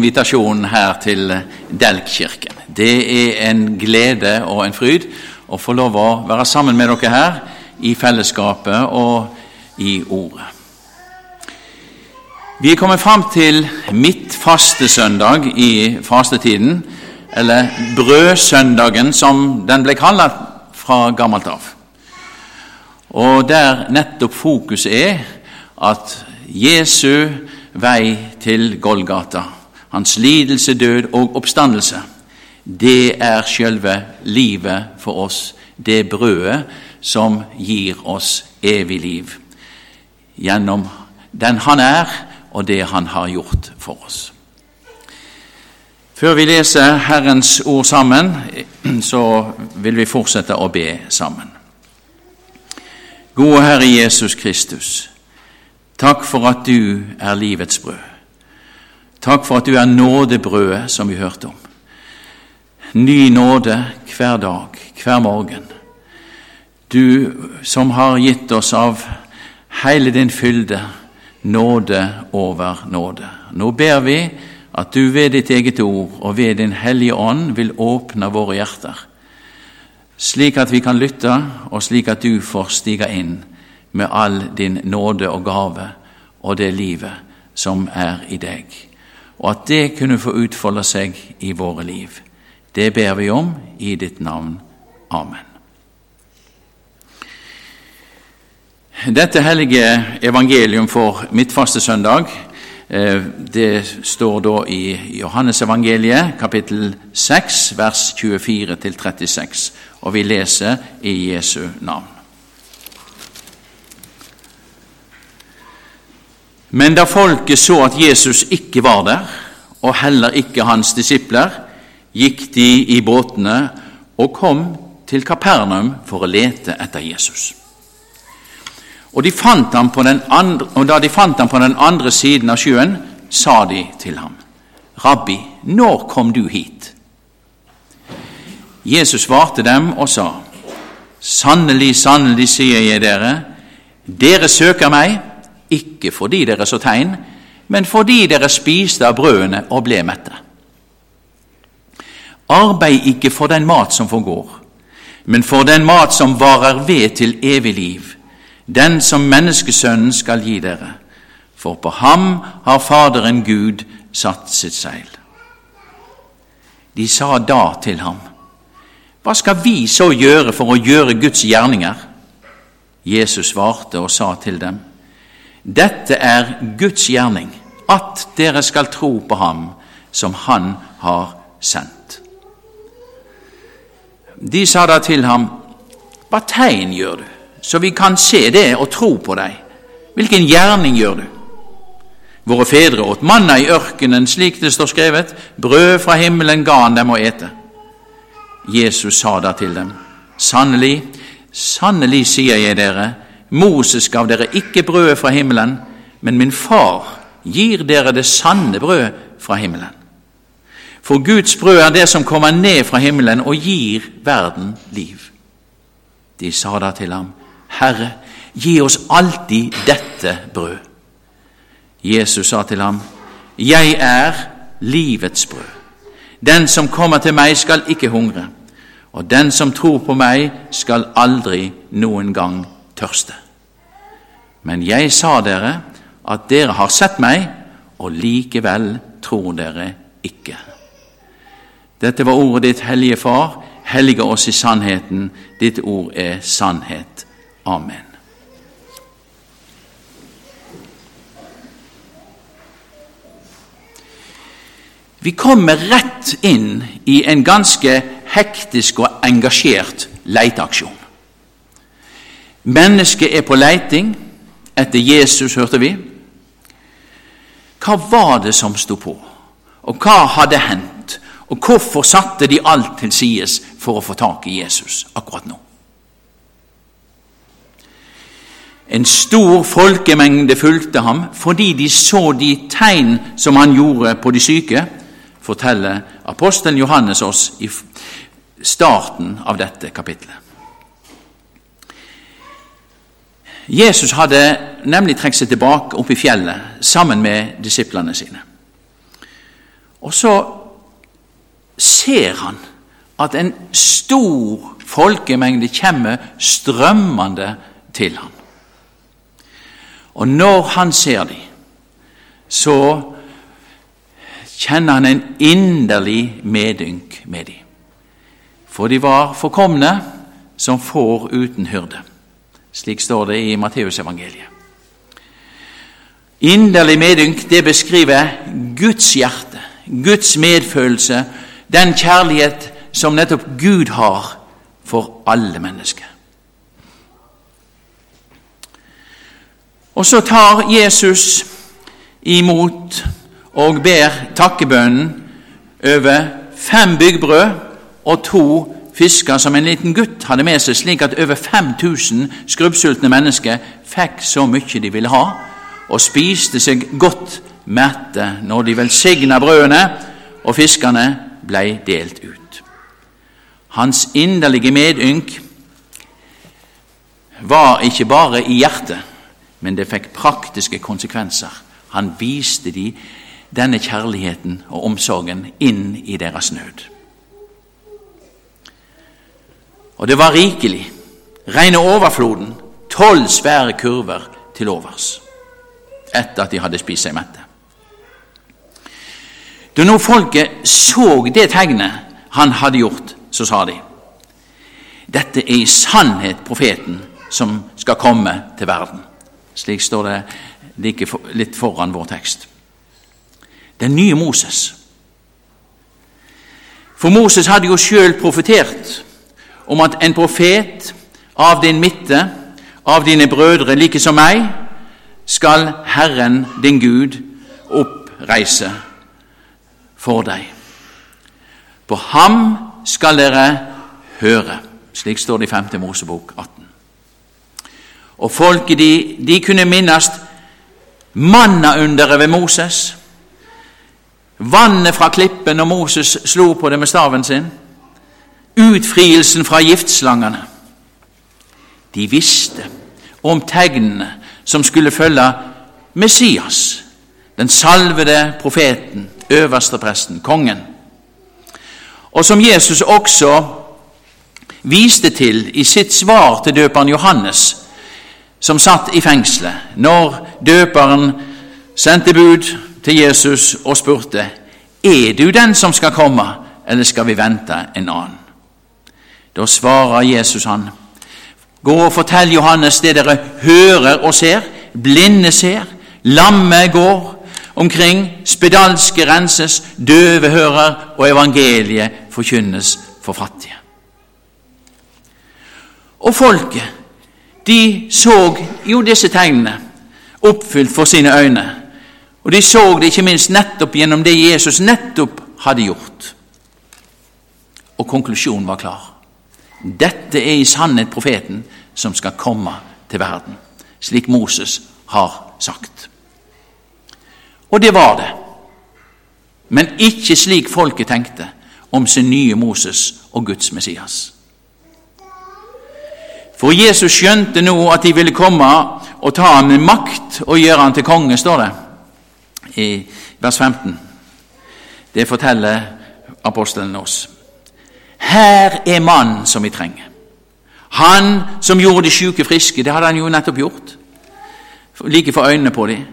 invitasjonen her til Delkkirken. Det er en glede og en fryd å få lov å være sammen med dere her i fellesskapet og i Ordet. Vi er kommet fram til midtfastesøndag i fastetiden, eller brødsøndagen, som den ble kalt fra gammelt av. Og der nettopp fokuset er at Jesu vei til Golgata, hans lidelse, død og oppstandelse, det er sjølve livet for oss, det brødet som gir oss evig liv, gjennom den han er, og det han har gjort for oss. Før vi leser Herrens ord sammen, så vil vi fortsette å be sammen. Gode Herre Jesus Kristus, takk for at du er livets brød. Takk for at du er nådebrødet som vi hørte om. Ny nåde hver dag, hver morgen. Du som har gitt oss av hele din fylde nåde over nåde. Nå ber vi at du ved ditt eget ord og ved Din Hellige Ånd vil åpne våre hjerter, slik at vi kan lytte, og slik at du får stige inn med all din nåde og gave og det livet som er i deg, og at det kunne få utfolde seg i våre liv. Det ber vi om i ditt navn. Amen. Dette hellige evangelium for midtfastesøndag eh, det står da i Johannesevangeliet, kapittel 6, vers 24-36, og vi leser i Jesu navn. Men da folket så at Jesus ikke var der, og heller ikke hans disipler, gikk de i båtene og kom til Kapernaum for å lete etter Jesus. Og, de andre, og da de fant ham på den andre siden av sjøen, sa de til ham, Rabbi, når kom du hit? Jesus svarte dem og sa, Sannelig, sannelig, sier jeg dere, dere søker meg, ikke fordi dere så tegn, men fordi dere spiste av brødene og ble mette. Arbeid ikke for den mat som forgår, men for den mat som varer ved til evig liv, den som menneskesønnen skal gi dere. For på ham har Faderen Gud satt sitt seil. De sa da til ham, Hva skal vi så gjøre for å gjøre Guds gjerninger? Jesus svarte og sa til dem, Dette er Guds gjerning, at dere skal tro på ham som Han har sendt. De sa da til ham, Hva tegn gjør du, så vi kan se det og tro på deg? Hvilken gjerning gjør du? Våre fedre åt manna i ørkenen, slik det står skrevet, brød fra himmelen ga han dem å ete. Jesus sa da til dem, Sannelig, sannelig sier jeg dere, Moses gav dere ikke brødet fra himmelen, men min far gir dere det sanne brød fra himmelen. For Guds brød er det som kommer ned fra himmelen og gir verden liv. De sa da til ham, Herre, gi oss alltid dette brød. Jesus sa til ham, Jeg er livets brød. Den som kommer til meg, skal ikke hungre, og den som tror på meg, skal aldri noen gang tørste. Men jeg sa dere at dere har sett meg, og likevel tror dere ikke. Dette var ordet ditt, Hellige Far. Hellige oss i sannheten. Ditt ord er sannhet. Amen. Vi kommer rett inn i en ganske hektisk og engasjert leiteaksjon. Mennesket er på leiting etter Jesus, hørte vi. Hva var det som sto på, og hva hadde hendt, og hvorfor satte de alt til sides for å få tak i Jesus akkurat nå? En stor folkemengde fulgte ham fordi de så de tegn som han gjorde på de syke, forteller apostelen Johannes oss i starten av dette kapitlet. Jesus hadde nemlig trukket seg tilbake opp i fjellet sammen med disiplene sine. Og så ser han at en stor folkemengde kommer strømmende til ham. Og når han ser dem, så kjenner han en inderlig medynk med dem. For de var forkomne som får uten hyrde. Slik står det i Matteusevangeliet. Inderlig medynk det beskriver Guds hjerte, Guds medfølelse, den kjærlighet som nettopp Gud har for alle mennesker. Og så tar Jesus imot og ber takkebønnen over fem byggbrød og to fisker som en liten gutt hadde med seg, slik at over 5000 skrubbsultne mennesker fikk så mye de ville ha, og spiste seg godt mette når de velsigna brødene og fiskene blei delt ut. Hans inderlige medynk var ikke bare i hjertet, men det fikk praktiske konsekvenser. Han viste de denne kjærligheten og omsorgen inn i deres nød. Og det var rikelig. Reine overfloden. Tolv svære kurver til overs. Etter at de hadde spist seg mette. Da nå folket så det tegnet han hadde gjort, så sa de dette er i sannhet profeten som skal komme til verden. Slik står det like for, litt foran vår tekst. Den nye Moses. For Moses hadde jo sjøl profetert om at en profet av din midte, av dine brødre like som meg, skal Herren din Gud oppreise for deg. På ham skal dere høre. Slik står det i 5. Mosebok 18. Og folket de, de kunne minnes mannaunderet ved Moses. Vannet fra klippen når Moses slo på det med staven sin. Utfrielsen fra giftslangene. De visste om tegnene som skulle følge Messias, den salvede profeten, øverste presten, kongen. Og som Jesus også viste til i sitt svar til døperen Johannes, som satt i fengselet, når døperen sendte bud til Jesus og spurte er du den som skal komme, eller skal vi vente en annen? Da svarer Jesus han, gå og fortell Johannes det dere hører og ser, blinde ser, lamme går omkring, spedalske renses, døve hører, og evangeliet forkynnes for fattige. Og folket, de så jo disse tegnene oppfylt for sine øyne, og de så det ikke minst nettopp gjennom det Jesus nettopp hadde gjort. Og konklusjonen var klar. Dette er i sannhet profeten som skal komme til verden, slik Moses har sagt. Og det var det. Men ikke slik folket tenkte om sin nye Moses og Guds Messias. For Jesus skjønte nå at de ville komme og ta ham med makt og gjøre ham til konge, står det i vers 15. Det forteller apostelen oss. Her er mannen som vi trenger. Han som gjorde de syke friske, det hadde han jo nettopp gjort. Like for øynene på dem.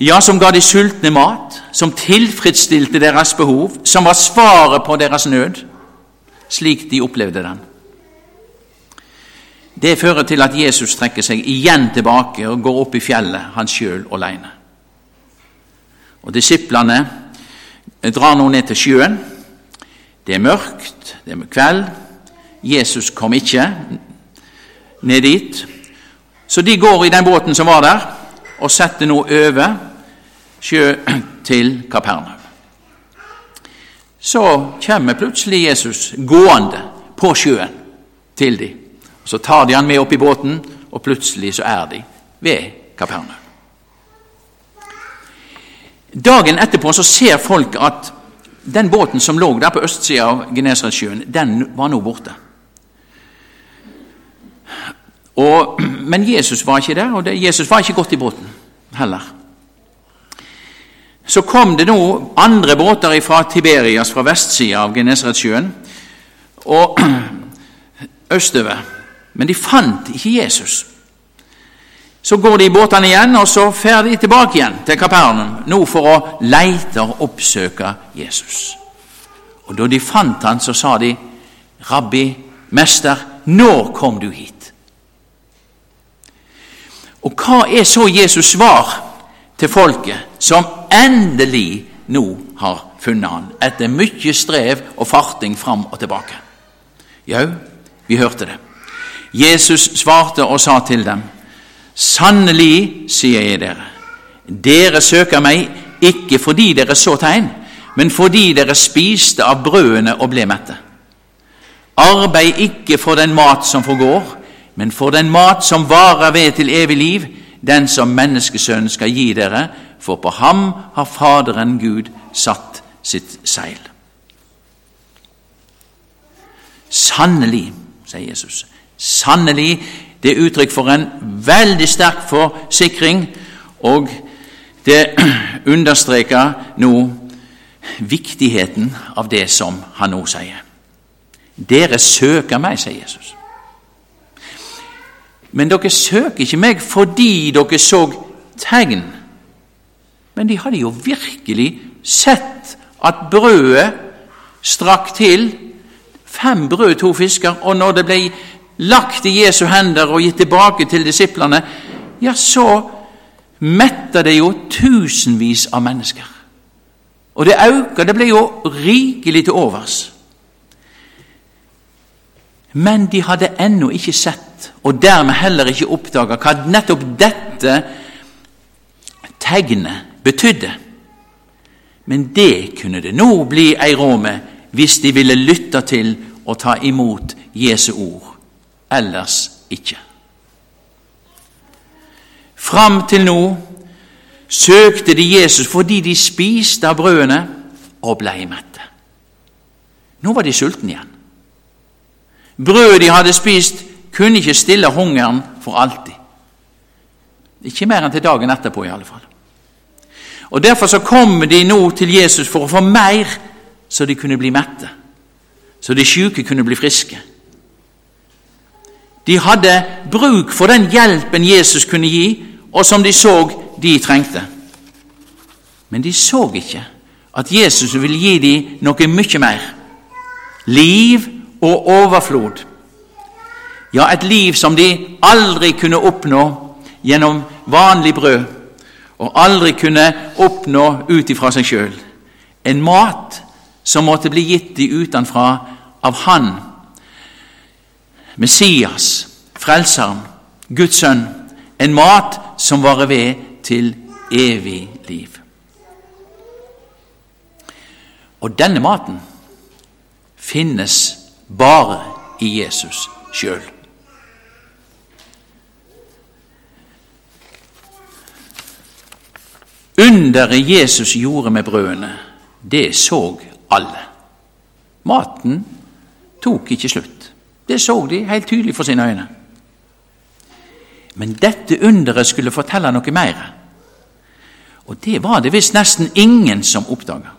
Ja, som ga de sultne mat, som tilfredsstilte deres behov, som var svaret på deres nød, slik de opplevde den. Det fører til at Jesus trekker seg igjen tilbake og går opp i fjellet, han sjøl aleine. Og disiplene drar nå ned til sjøen. Det er mørkt, det er kveld. Jesus kom ikke ned dit. Så de går i den båten som var der, og setter nå over sjø til Kapernaum. Så kommer plutselig Jesus gående på sjøen til dem. Så tar de han med opp i båten, og plutselig så er de ved Kapernaum. Dagen etterpå så ser folk at den båten som lå der på østsida av Genesaretsjøen, den var nå borte. Og, men Jesus var ikke der, og det, Jesus var ikke gått i båten heller. Så kom det nå andre båter fra Tiberias, fra vestsida av Genesaretsjøen, og østover. Men de fant ikke Jesus. Så går de i båtene igjen, og så fer de tilbake igjen til Kapernaum, nå for å leite og oppsøke Jesus. Og da de fant han, så sa de, Rabbi, mester, når kom du hit? Og hva er så Jesus' svar til folket, som endelig nå har funnet han, etter mye strev og farting fram og tilbake? Jau, vi hørte det. Jesus svarte og sa til dem, Sannelig, sier jeg dere, dere søker meg ikke fordi dere så tegn, men fordi dere spiste av brødene og ble mette. Arbeid ikke for den mat som forgår, men for den mat som varer ved til evig liv, den som Menneskesønnen skal gi dere, for på ham har Faderen Gud satt sitt seil. Sannelig, sier Jesus, sannelig det er uttrykk for en veldig sterk forsikring, og det understreker nå viktigheten av det som han nå sier. Dere søker meg, sier Jesus. Men dere søker ikke meg fordi dere så tegn. Men de hadde jo virkelig sett at brødet strakk til. Fem brød, to fisker. Og når det ble lagt i Jesu hender og gitt tilbake til disiplene, ja, så metter det jo tusenvis av mennesker. Og det øker, det ble jo rikelig til overs. Men de hadde ennå ikke sett, og dermed heller ikke oppdaga hva nettopp dette tegnet betydde. Men det kunne det nå bli ei råd med hvis de ville lytte til og ta imot Jesu ord ellers ikke. Fram til nå søkte de Jesus fordi de spiste av brødene og blei mette. Nå var de sultne igjen. Brødet de hadde spist, kunne ikke stille hungeren for alltid. Ikke mer enn til dagen etterpå, i alle fall. Og Derfor så kom de nå til Jesus for å få mer, så de kunne bli mette. Så de syke kunne bli friske. De hadde bruk for den hjelpen Jesus kunne gi, og som de så de trengte. Men de så ikke at Jesus ville gi dem noe mye mer. Liv og overflod. Ja, et liv som de aldri kunne oppnå gjennom vanlig brød, og aldri kunne oppnå ut ifra seg sjøl. En mat som måtte bli gitt dem utenfra av Han Messias, Frelseren, Guds sønn, en mat som varer ved til evig liv. Og denne maten finnes bare i Jesus sjøl. Underet Jesus gjorde med brødene, det så alle. Maten tok ikke slutt. Det så de helt tydelig for sine øyne. Men dette underet skulle fortelle noe mer. Og det var det visst nesten ingen som oppdaga.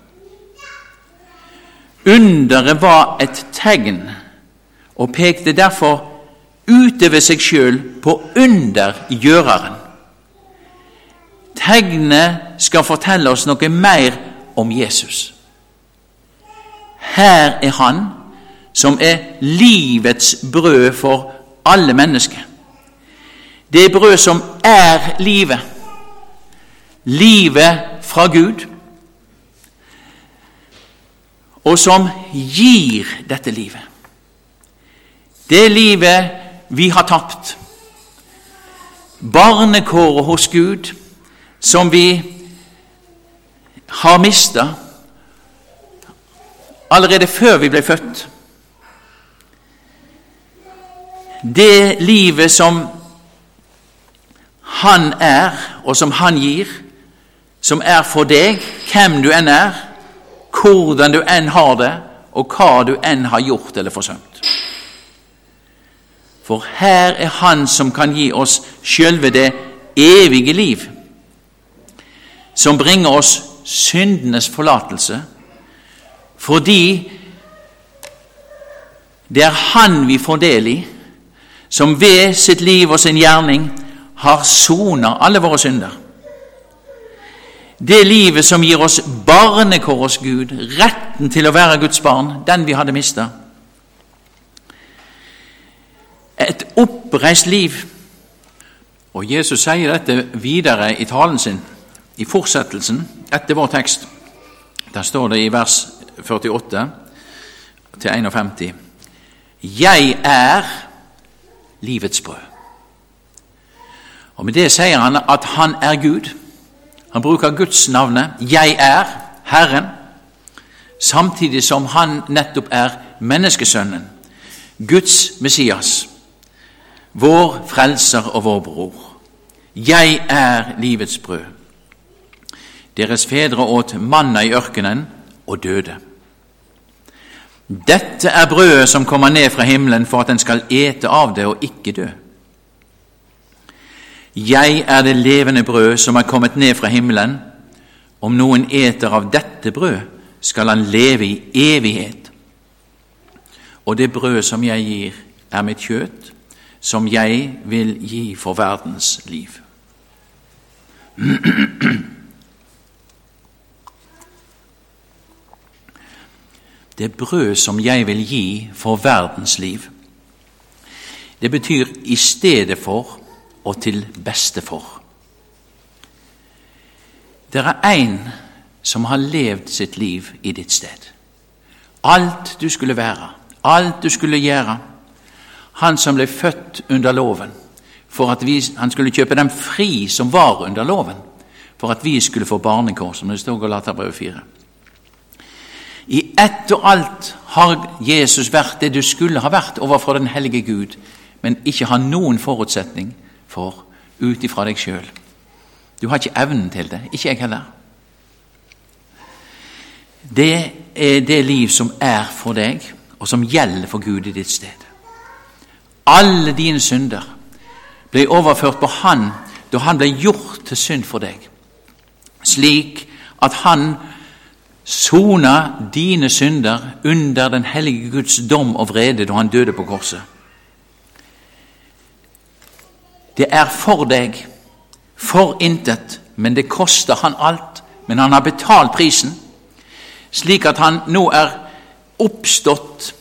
Underet var et tegn og pekte derfor utover seg sjøl på undergjøreren. Tegnet skal fortelle oss noe mer om Jesus. Her er han som er livets brød for alle mennesker. Det er brød som er livet. Livet fra Gud. Og som gir dette livet. Det livet vi har tapt. Barnekåret hos Gud som vi har mista allerede før vi ble født. Det livet som Han er, og som Han gir, som er for deg, hvem du enn er, hvordan du enn har det, og hva du enn har gjort eller forsømt. For her er Han som kan gi oss sjølve det evige liv, som bringer oss syndenes forlatelse, fordi det er Han vi får del i, som ved sitt liv og sin gjerning har sona alle våre synder. Det livet som gir oss barnekår hos Gud, retten til å være Guds barn, den vi hadde mista. Et oppreist liv. Og Jesus sier dette videre i talen sin, i fortsettelsen, etter vår tekst. Der står det i vers 48 til 51. Jeg er livets brød. Og Med det sier han at han er Gud. Han bruker Guds navnet 'Jeg er Herren', samtidig som han nettopp er menneskesønnen, Guds Messias, vår frelser og vår bror. Jeg er livets brød. Deres fedre åt manna i ørkenen og døde. Dette er brødet som kommer ned fra himmelen for at en skal ete av det og ikke dø. Jeg er det levende brød som er kommet ned fra himmelen. Om noen eter av dette brød, skal han leve i evighet. Og det brød som jeg gir, er mitt kjøtt, som jeg vil gi for verdens liv. Det brød som jeg vil gi for verdens liv, det betyr i stedet for og til beste for. Det er en som har levd sitt liv i ditt sted. Alt du skulle være, alt du skulle gjøre. Han som ble født under loven, for at vi, han skulle kjøpe dem fri som var under loven, for at vi skulle få barnekår, som det står i Galaterbrevet 4. I ett og alt har Jesus vært det du skulle ha vært overfor den hellige Gud, men ikke har noen forutsetning for ut ifra deg sjøl. Du har ikke evnen til det. Ikke jeg heller. Det er det liv som er for deg, og som gjelder for Gud i ditt sted. Alle dine synder ble overført på Han da Han ble gjort til synd for deg, slik at Han sona dine synder under den hellige Guds dom og vrede da Han døde på korset. Det er for deg, for intet, men det koster han alt. Men han har betalt prisen, slik at han nå er oppstått.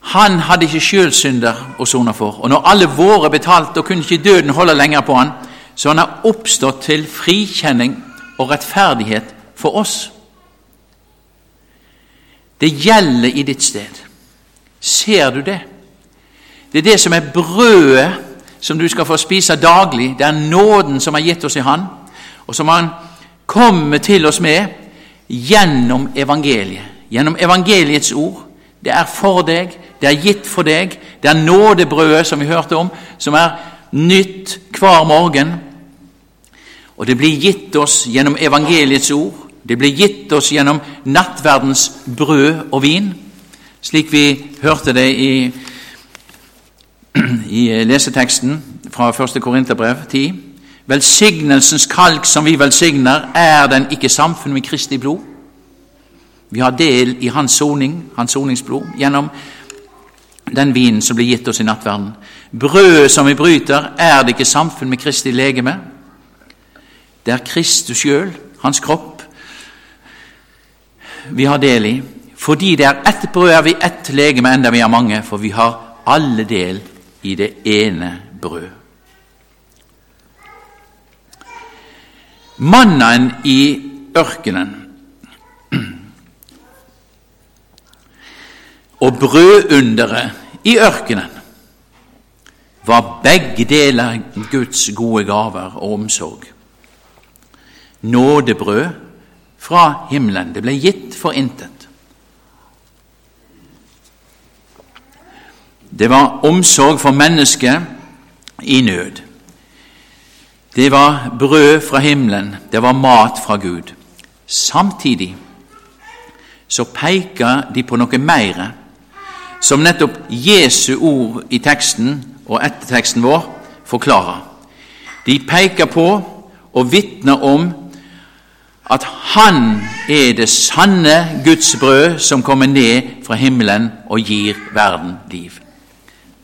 Han hadde ikke sjøl synder å sone for, og når alle våre betalte, og kunne ikke døden holde lenger på han, så han har oppstått til frikjenning og rettferdighet for oss. Det gjelder i ditt sted. Ser du det? Det er det som er brødet som du skal få spise daglig. Det er nåden som er gitt oss i Han, og som Han kommer til oss med gjennom evangeliet. Gjennom evangeliets ord. Det er for deg, det er gitt for deg. Det er nådebrødet som vi hørte om, som er nytt hver morgen. Og det blir gitt oss gjennom evangeliets ord. Det blir gitt oss gjennom nattverdens brød og vin, slik vi hørte det i i leseteksten fra 1. Korinterbrev 10. Velsignelsens kalk som vi velsigner, er den ikke samfunn med Kristi blod? Vi har del i hans soning, hans soningsblod, gjennom den vinen som blir gitt oss i nattverden. Brødet som vi bryter, er det ikke samfunn med Kristi legeme? Det er Kristus sjøl, hans kropp, vi har del i. Fordi det er ett brød, er vi ett legeme, enda vi er mange, for vi har alle del i det ene brød. Mannen i ørkenen og brødunderet i ørkenen var begge deler Guds gode gaver og omsorg. Nådebrød fra himmelen. Det ble gitt for intet. Det var omsorg for mennesket i nød. Det var brød fra himmelen, det var mat fra Gud. Samtidig så peker de på noe mer, som nettopp Jesu ord i teksten og etterteksten vår forklarer. De peker på og vitner om at Han er det sanne Guds brød som kommer ned fra himmelen og gir verden liv.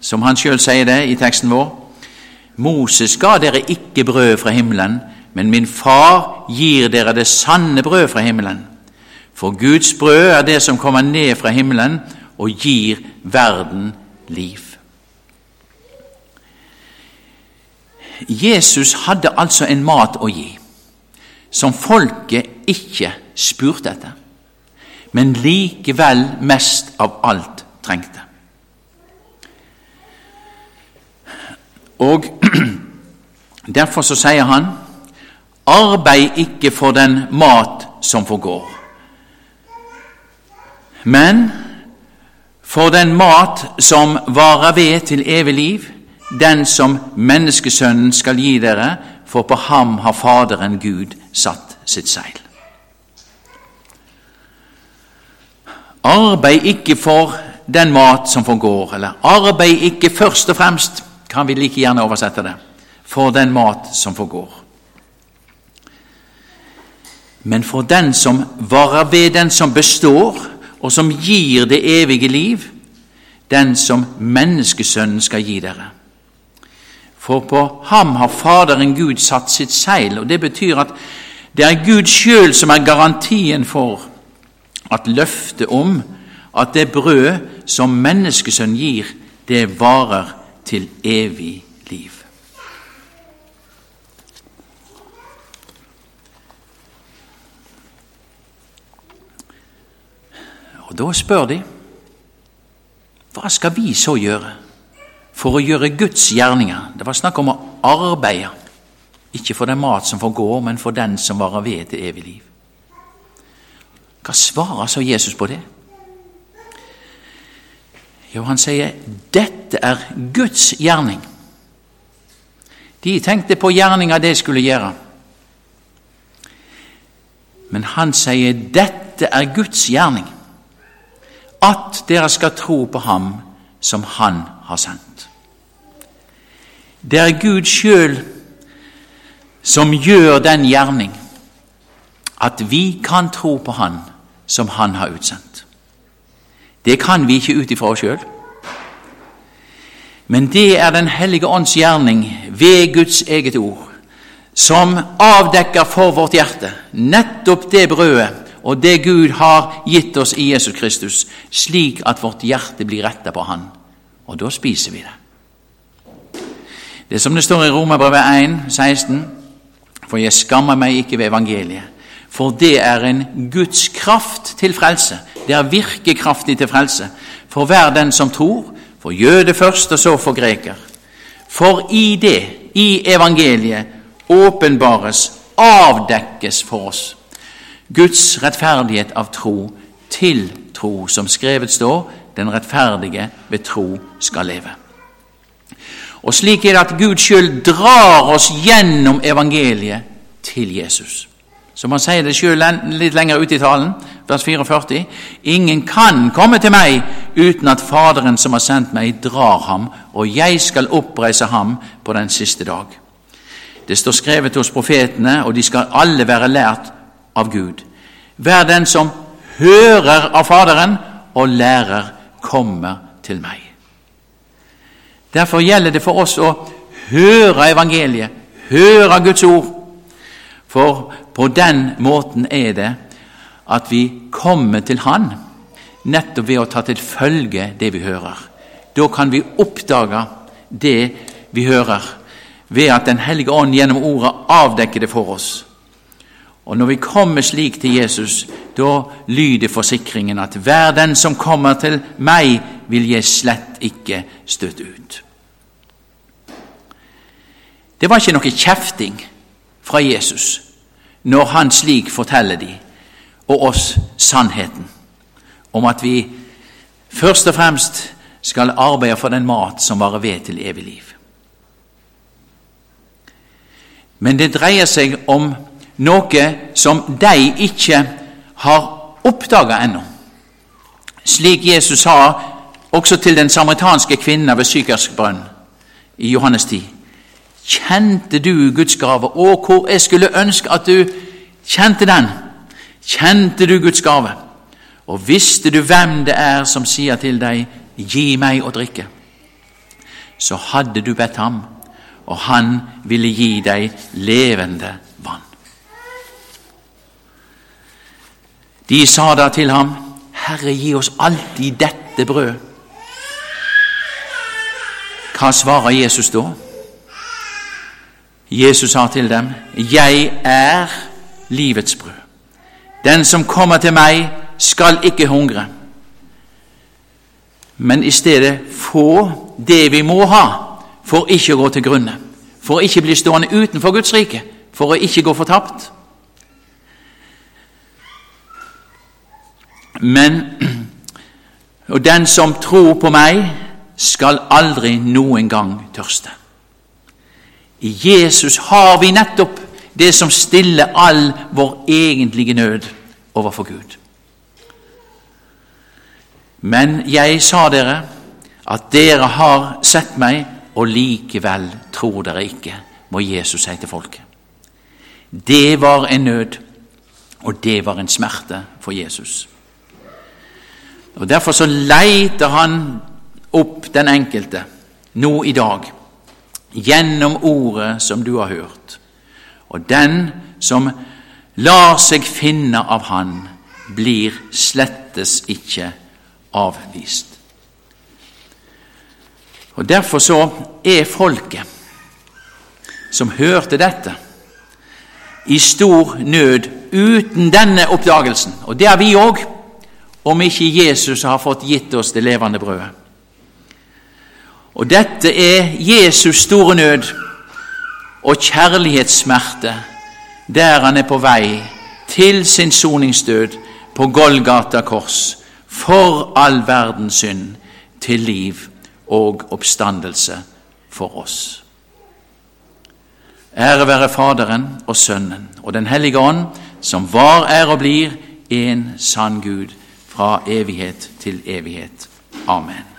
Som han sjøl sier det i teksten vår. Moses ga dere ikke brød fra himmelen, men min far gir dere det sanne brød fra himmelen. For Guds brød er det som kommer ned fra himmelen og gir verden liv. Jesus hadde altså en mat å gi som folket ikke spurte etter, men likevel mest av alt trengte. Og Derfor så sier han Arbeid ikke for den mat som forgår, men for den mat som varer ved til evig liv, den som menneskesønnen skal gi dere, for på ham har Faderen Gud satt sitt seil. Arbeid ikke for den mat som forgår, eller arbeid ikke først og fremst, kan vi like gjerne oversette det, for den mat som forgår. Men for den som varer ved, den som består, og som gir det evige liv, den som menneskesønnen skal gi dere. For på ham har Faderen Gud satt sitt seil, og det betyr at det er Gud sjøl som er garantien for at løftet om at det brød som menneskesønn gir, det varer til evig liv. Og Da spør de hva skal vi så gjøre for å gjøre Guds gjerninger? Det var snakk om å arbeide, ikke for den mat som får gå, men for den som varer ved til evig liv. Hva svarer så Jesus på det? Jo, han sier dette er Guds gjerning. De tenkte på gjerninga de skulle gjøre. Men han sier dette er Guds gjerning at dere skal tro på ham som Han har sendt. Det er Gud sjøl som gjør den gjerning at vi kan tro på Han som Han har utsendt. Det kan vi ikke ut ifra oss sjøl. Men det er Den hellige ånds gjerning ved Guds eget ord, som avdekker for vårt hjerte nettopp det brødet og det Gud har gitt oss i Jesus Kristus, slik at vårt hjerte blir retta på Han. Og da spiser vi det. Det er som det står i Romerbrevet 1, 16, for jeg skammer meg ikke ved evangeliet. For det er en Guds kraft til frelse. Det er virkekraftig til frelse. For hver den som tror, for jøde først, og så for greker. For i det, i evangeliet, åpenbares, avdekkes for oss Guds rettferdighet av tro til tro, som skrevet står, den rettferdige ved tro skal leve. Og slik er det at Gud sjøl drar oss gjennom evangeliet til Jesus. Som han sier det sjøl litt lenger ute i talen, vers 44. Ingen kan komme til meg uten at Faderen som har sendt meg, drar ham, og jeg skal oppreise ham på den siste dag. Det står skrevet hos profetene, og de skal alle være lært av Gud. Vær den som hører av Faderen og lærer, kommer til meg. Derfor gjelder det for oss å høre evangeliet, høre Guds ord. For på den måten er det at vi kommer til Han, nettopp ved å ta til følge det vi hører. Da kan vi oppdage det vi hører, ved at Den hellige ånd gjennom ordet avdekker det for oss. Og når vi kommer slik til Jesus, da lyder forsikringen at hver den som kommer til meg, vil jeg slett ikke støte ut. Det var ikke noe kjefting fra Jesus når han slik forteller de og oss sannheten om at vi først og fremst skal arbeide for den mat som varer ved til evig liv. Men det dreier seg om noe som de ikke har oppdaga ennå. Slik Jesus sa også til den samaritanske kvinnen ved Sykersk brønn i Johannes 10. Kjente du Guds gave? Og hvor jeg skulle ønske at du kjente den, kjente du Guds gave, og visste du hvem det er som sier til deg 'gi meg å drikke', så hadde du bedt ham, og han ville gi deg levende De sa da til ham, Herre, gi oss alltid dette brød. Hva svarer Jesus da? Jesus sa til dem, Jeg er livets brød. Den som kommer til meg, skal ikke hungre, men i stedet få det vi må ha for ikke å gå til grunne, for å ikke bli stående utenfor Guds rike, for å ikke gå fortapt. Men og den som tror på meg, skal aldri noen gang tørste. I Jesus har vi nettopp det som stiller all vår egentlige nød overfor Gud. Men jeg sa dere at dere har sett meg, og likevel tror dere ikke, må Jesus si til folket. Det var en nød, og det var en smerte for Jesus. Og Derfor så leiter han opp den enkelte nå i dag gjennom ordet som du har hørt. Og den som lar seg finne av Han, blir slettes ikke avvist. Og Derfor så er folket som hørte dette, i stor nød uten denne oppdagelsen. Og det er vi òg, om ikke Jesus har fått gitt oss det levende brødet. Og dette er Jesus store nød og kjærlighetssmerte der han er på vei til sin soningsdød på Golgata kors for all verdens synd til liv og oppstandelse for oss. Ære være Faderen og Sønnen og Den hellige ånd, som var, er og blir en sann Gud fra evighet til evighet. Amen.